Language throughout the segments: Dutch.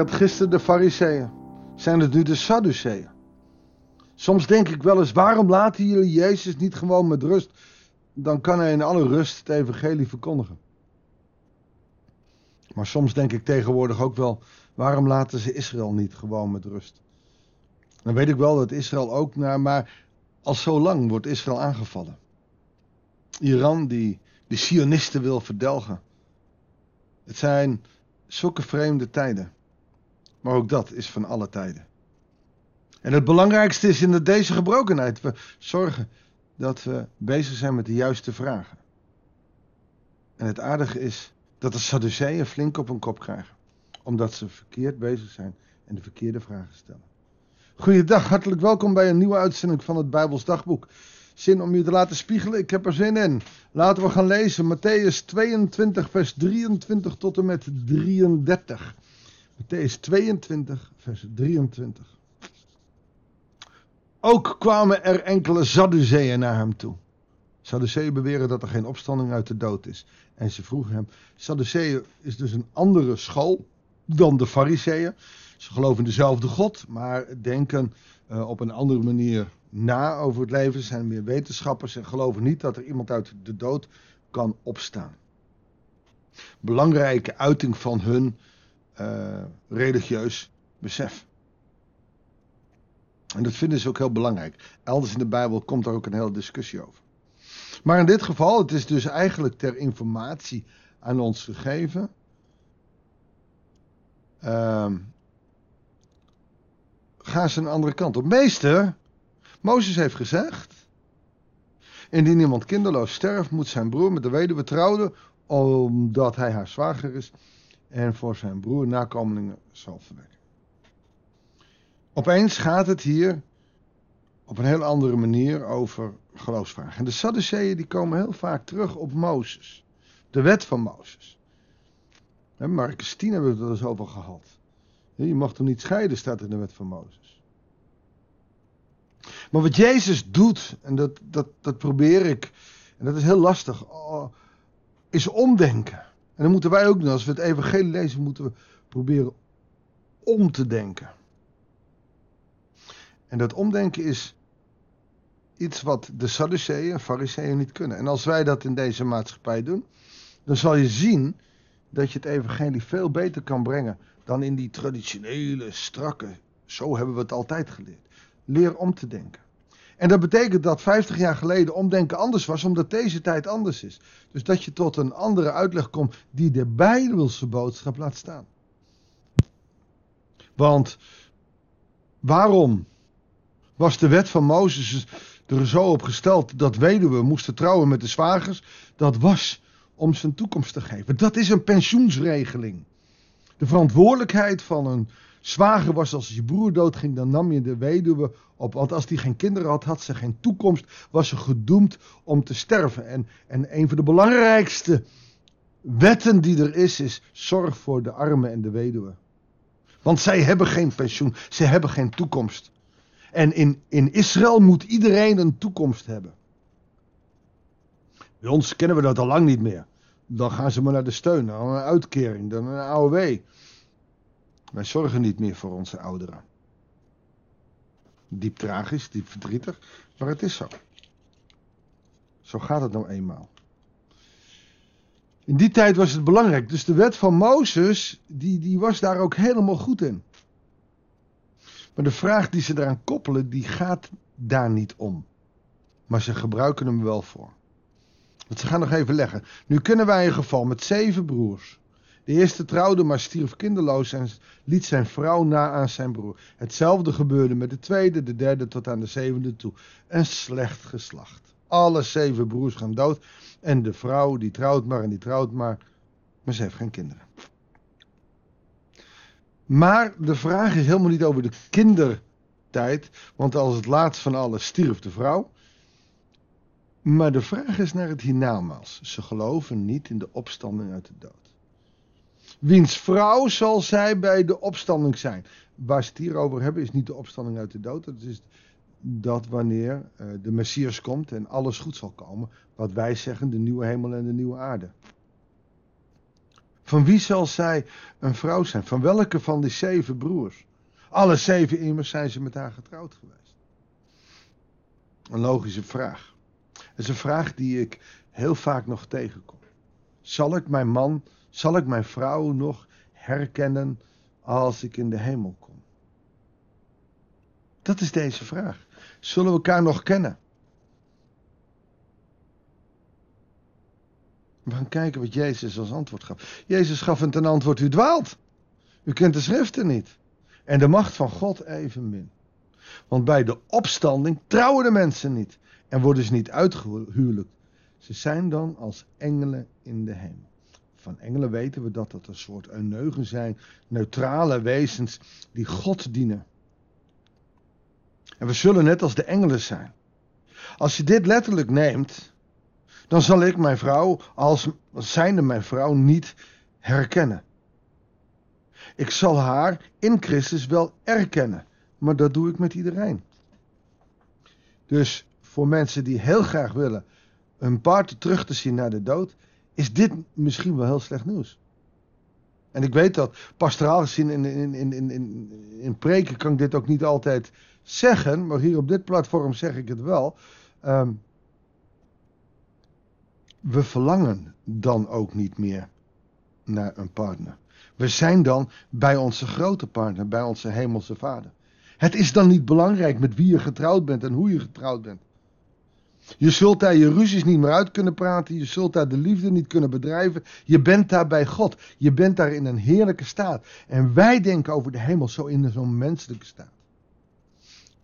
Waren gisteren de Fariseeën? Zijn het nu de Sadduceeën? Soms denk ik wel eens, waarom laten jullie Jezus niet gewoon met rust? Dan kan hij in alle rust het evangelie verkondigen. Maar soms denk ik tegenwoordig ook wel, waarom laten ze Israël niet gewoon met rust? Dan weet ik wel dat Israël ook naar, maar al zo lang wordt Israël aangevallen. Iran die de Sionisten wil verdelgen. Het zijn zulke vreemde tijden. Maar ook dat is van alle tijden. En het belangrijkste is in deze gebrokenheid. We zorgen dat we bezig zijn met de juiste vragen. En het aardige is dat de Sadduceeën flink op hun kop krijgen. Omdat ze verkeerd bezig zijn en de verkeerde vragen stellen. Goeiedag, hartelijk welkom bij een nieuwe uitzending van het Bijbels Dagboek. Zin om je te laten spiegelen? Ik heb er zin in. Laten we gaan lezen. Matthäus 22, vers 23 tot en met 33. Matthäus 22, vers 23. Ook kwamen er enkele Sadduceeën naar hem toe. Sadduceeën beweren dat er geen opstanding uit de dood is. En ze vroegen hem, Sadduceeën is dus een andere school dan de Fariseeën. Ze geloven dezelfde God, maar denken uh, op een andere manier na over het leven. Ze zijn meer wetenschappers en geloven niet dat er iemand uit de dood kan opstaan. Belangrijke uiting van hun uh, religieus besef. En dat vinden ze ook heel belangrijk. Elders in de Bijbel komt er ook een hele discussie over. Maar in dit geval, het is dus eigenlijk ter informatie aan ons gegeven. Uh, gaan ze een andere kant op. Meester, Mozes heeft gezegd. Indien iemand kinderloos sterft, moet zijn broer met de weduwe trouwen, omdat hij haar zwager is en voor zijn broer nakomelingen zal verwekken. Opeens gaat het hier op een heel andere manier over geloofsvragen. En de Sadduceeën die komen heel vaak terug op Mozes. De wet van Mozes. Marcus 10 hebben we het er eens over gehad. Je mag toch niet scheiden, staat in de wet van Mozes. Maar wat Jezus doet, en dat, dat, dat probeer ik, en dat is heel lastig, oh, is omdenken. En dan moeten wij ook als we het evangelie lezen, moeten we proberen om te denken. En dat omdenken is iets wat de Sadduceeën en Fariseeën niet kunnen. En als wij dat in deze maatschappij doen, dan zal je zien dat je het evangelie veel beter kan brengen dan in die traditionele, strakke, zo hebben we het altijd geleerd. Leer om te denken. En dat betekent dat 50 jaar geleden omdenken anders was, omdat deze tijd anders is. Dus dat je tot een andere uitleg komt die de Bijbelse boodschap laat staan. Want waarom was de wet van Mozes er zo op gesteld dat weduwen moesten trouwen met de zwagers? Dat was om zijn toekomst te geven. Dat is een pensioensregeling. De verantwoordelijkheid van een zwager was als je broer doodging, dan nam je de weduwe op. Want als die geen kinderen had, had ze geen toekomst, was ze gedoemd om te sterven. En, en een van de belangrijkste wetten die er is, is zorg voor de armen en de weduwe. Want zij hebben geen pensioen, ze hebben geen toekomst. En in, in Israël moet iedereen een toekomst hebben. Bij ons kennen we dat al lang niet meer. Dan gaan ze maar naar de steun, naar een uitkering, dan een AOW. Wij zorgen niet meer voor onze ouderen. Diep tragisch, diep verdrietig, maar het is zo. Zo gaat het nou eenmaal. In die tijd was het belangrijk. Dus de wet van Mozes, die, die was daar ook helemaal goed in. Maar de vraag die ze eraan koppelen, die gaat daar niet om. Maar ze gebruiken hem wel voor. Want ze gaan nog even leggen. Nu kunnen wij een geval met zeven broers. De eerste trouwde, maar stierf kinderloos en liet zijn vrouw na aan zijn broer. Hetzelfde gebeurde met de tweede, de derde tot aan de zevende toe. Een slecht geslacht. Alle zeven broers gaan dood. En de vrouw die trouwt maar en die trouwt maar. Maar ze heeft geen kinderen. Maar de vraag is helemaal niet over de kindertijd. Want als het laatst van alles stierf de vrouw. Maar de vraag is naar het hiernamaals. Ze geloven niet in de opstanding uit de dood. Wiens vrouw zal zij bij de opstanding zijn? Waar ze het hier over hebben is niet de opstanding uit de dood. Dat is dat wanneer uh, de Messias komt en alles goed zal komen. Wat wij zeggen, de nieuwe hemel en de nieuwe aarde. Van wie zal zij een vrouw zijn? Van welke van die zeven broers? Alle zeven immers zijn ze met haar getrouwd geweest. Een logische vraag. Het is een vraag die ik heel vaak nog tegenkom. Zal ik mijn man, zal ik mijn vrouw nog herkennen als ik in de hemel kom? Dat is deze vraag. Zullen we elkaar nog kennen? We gaan kijken wat Jezus als antwoord gaf. Jezus gaf een ten antwoord: U dwaalt. U kent de schriften niet. En de macht van God evenmin. Want bij de opstanding trouwen de mensen niet. En worden ze niet uitgehuwelijkt. Ze zijn dan als engelen in de hemel. Van engelen weten we dat dat een soort euneugen zijn. Neutrale wezens die God dienen. En we zullen net als de engelen zijn. Als je dit letterlijk neemt, dan zal ik mijn vrouw als zijnde mijn vrouw niet herkennen. Ik zal haar in Christus wel erkennen, maar dat doe ik met iedereen. Dus voor mensen die heel graag willen hun partner terug te zien naar de dood, is dit misschien wel heel slecht nieuws. En ik weet dat pastoraal gezien in, in, in, in, in, in preken kan ik dit ook niet altijd zeggen, maar hier op dit platform zeg ik het wel. Um, we verlangen dan ook niet meer naar een partner. We zijn dan bij onze grote partner, bij onze hemelse vader. Het is dan niet belangrijk met wie je getrouwd bent en hoe je getrouwd bent. Je zult daar je ruzies niet meer uit kunnen praten. Je zult daar de liefde niet kunnen bedrijven. Je bent daar bij God. Je bent daar in een heerlijke staat. En wij denken over de hemel zo in zo'n menselijke staat.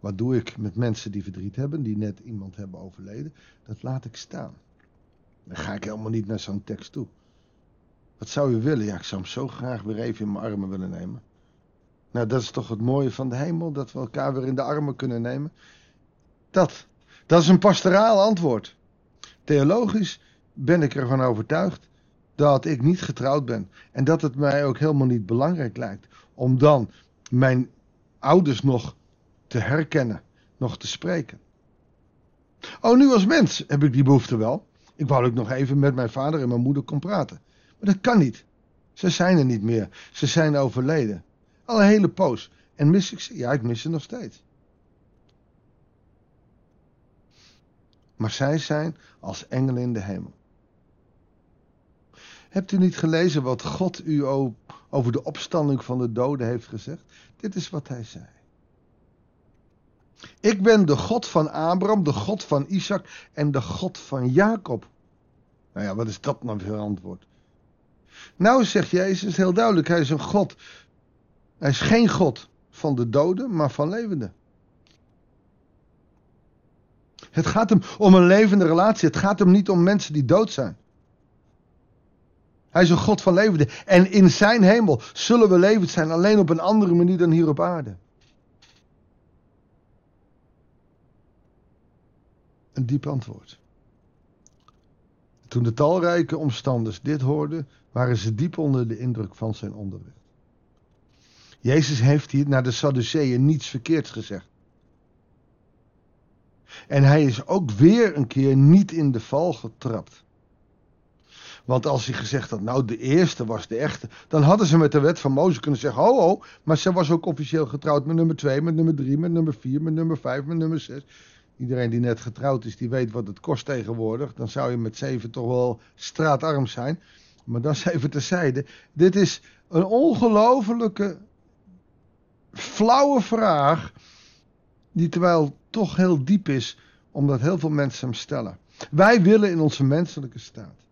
Wat doe ik met mensen die verdriet hebben, die net iemand hebben overleden? Dat laat ik staan. Dan ga ik helemaal niet naar zo'n tekst toe. Wat zou je willen? Ja, ik zou hem zo graag weer even in mijn armen willen nemen. Nou, dat is toch het mooie van de hemel, dat we elkaar weer in de armen kunnen nemen. Dat, dat is een pastoraal antwoord. Theologisch ben ik ervan overtuigd dat ik niet getrouwd ben. En dat het mij ook helemaal niet belangrijk lijkt om dan mijn ouders nog te herkennen, nog te spreken. Oh, nu als mens heb ik die behoefte wel. Ik wou dat ik nog even met mijn vader en mijn moeder kon praten. Maar dat kan niet. Ze zijn er niet meer. Ze zijn overleden. Al een hele poos. En mis ik ze? Ja, ik mis ze nog steeds. Maar zij zijn als engelen in de hemel. Hebt u niet gelezen wat God u over de opstanding van de doden heeft gezegd? Dit is wat hij zei. Ik ben de God van Abraham, de God van Isaac en de God van Jacob. Nou ja, wat is dat nou voor antwoord? Nou, zegt Jezus heel duidelijk, hij is een God. Hij is geen God van de doden, maar van levenden. Het gaat hem om een levende relatie. Het gaat hem niet om mensen die dood zijn. Hij is een God van levenden. En in zijn hemel zullen we levend zijn, alleen op een andere manier dan hier op aarde. Een diep antwoord. Toen de talrijke omstanders dit hoorden, waren ze diep onder de indruk van zijn onderricht. Jezus heeft hier naar de Sadduceeën niets verkeerds gezegd. En hij is ook weer een keer niet in de val getrapt. Want als hij gezegd had, nou de eerste was de echte, dan hadden ze met de wet van Mozes kunnen zeggen, ho ho, maar ze was ook officieel getrouwd met nummer 2, met nummer 3, met nummer 4, met nummer 5, met nummer 6. Iedereen die net getrouwd is, die weet wat het kost tegenwoordig. Dan zou je met zeven toch wel straatarm zijn. Maar dat is even terzijde. Dit is een ongelofelijke, flauwe vraag. Die terwijl toch heel diep is, omdat heel veel mensen hem stellen. Wij willen in onze menselijke staat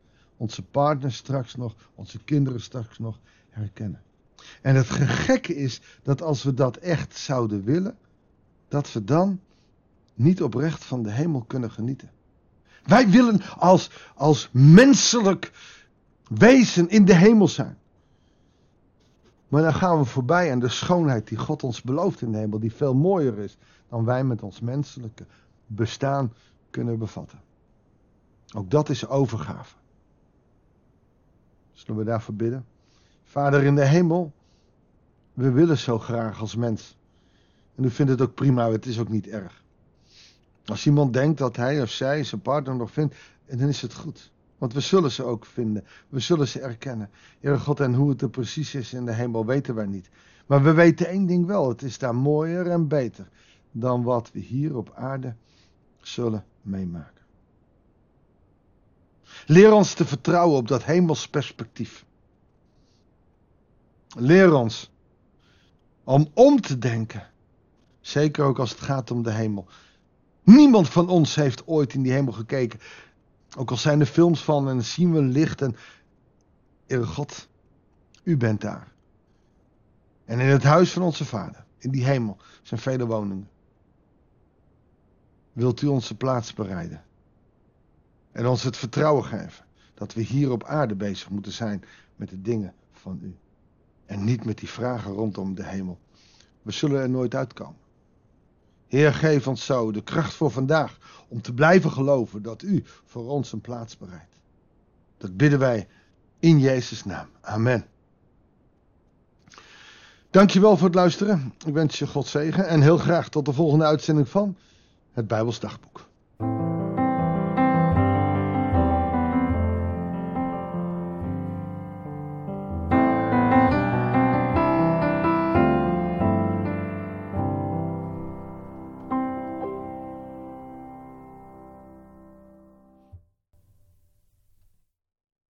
onze partners straks nog, onze kinderen straks nog herkennen. En het gekke is dat als we dat echt zouden willen, dat we dan niet oprecht van de hemel kunnen genieten. Wij willen als, als menselijk wezen in de hemel zijn. Maar dan gaan we voorbij aan de schoonheid die God ons belooft in de hemel, die veel mooier is dan wij met ons menselijke bestaan kunnen bevatten. Ook dat is overgave. Zullen we daarvoor bidden? Vader in de hemel, we willen zo graag als mens. En u vindt het ook prima, het is ook niet erg. Als iemand denkt dat hij of zij zijn partner nog vindt, dan is het goed. Want we zullen ze ook vinden. We zullen ze erkennen. Heere God, en hoe het er precies is in de hemel weten wij niet. Maar we weten één ding wel. Het is daar mooier en beter dan wat we hier op aarde zullen meemaken. Leer ons te vertrouwen op dat hemels perspectief. Leer ons om om te denken. Zeker ook als het gaat om de hemel. Niemand van ons heeft ooit in die hemel gekeken. Ook al zijn er films van en zien we licht en. Heere God, u bent daar. En in het huis van onze Vader, in die hemel, zijn vele woningen. Wilt u onze plaats bereiden? En ons het vertrouwen geven dat we hier op aarde bezig moeten zijn met de dingen van u. En niet met die vragen rondom de hemel. We zullen er nooit uitkomen. Heer, geef ons zo de kracht voor vandaag om te blijven geloven dat u voor ons een plaats bereidt. Dat bidden wij in Jezus' naam. Amen. Dankjewel voor het luisteren. Ik wens je God zegen en heel graag tot de volgende uitzending van het Bijbels Dagboek.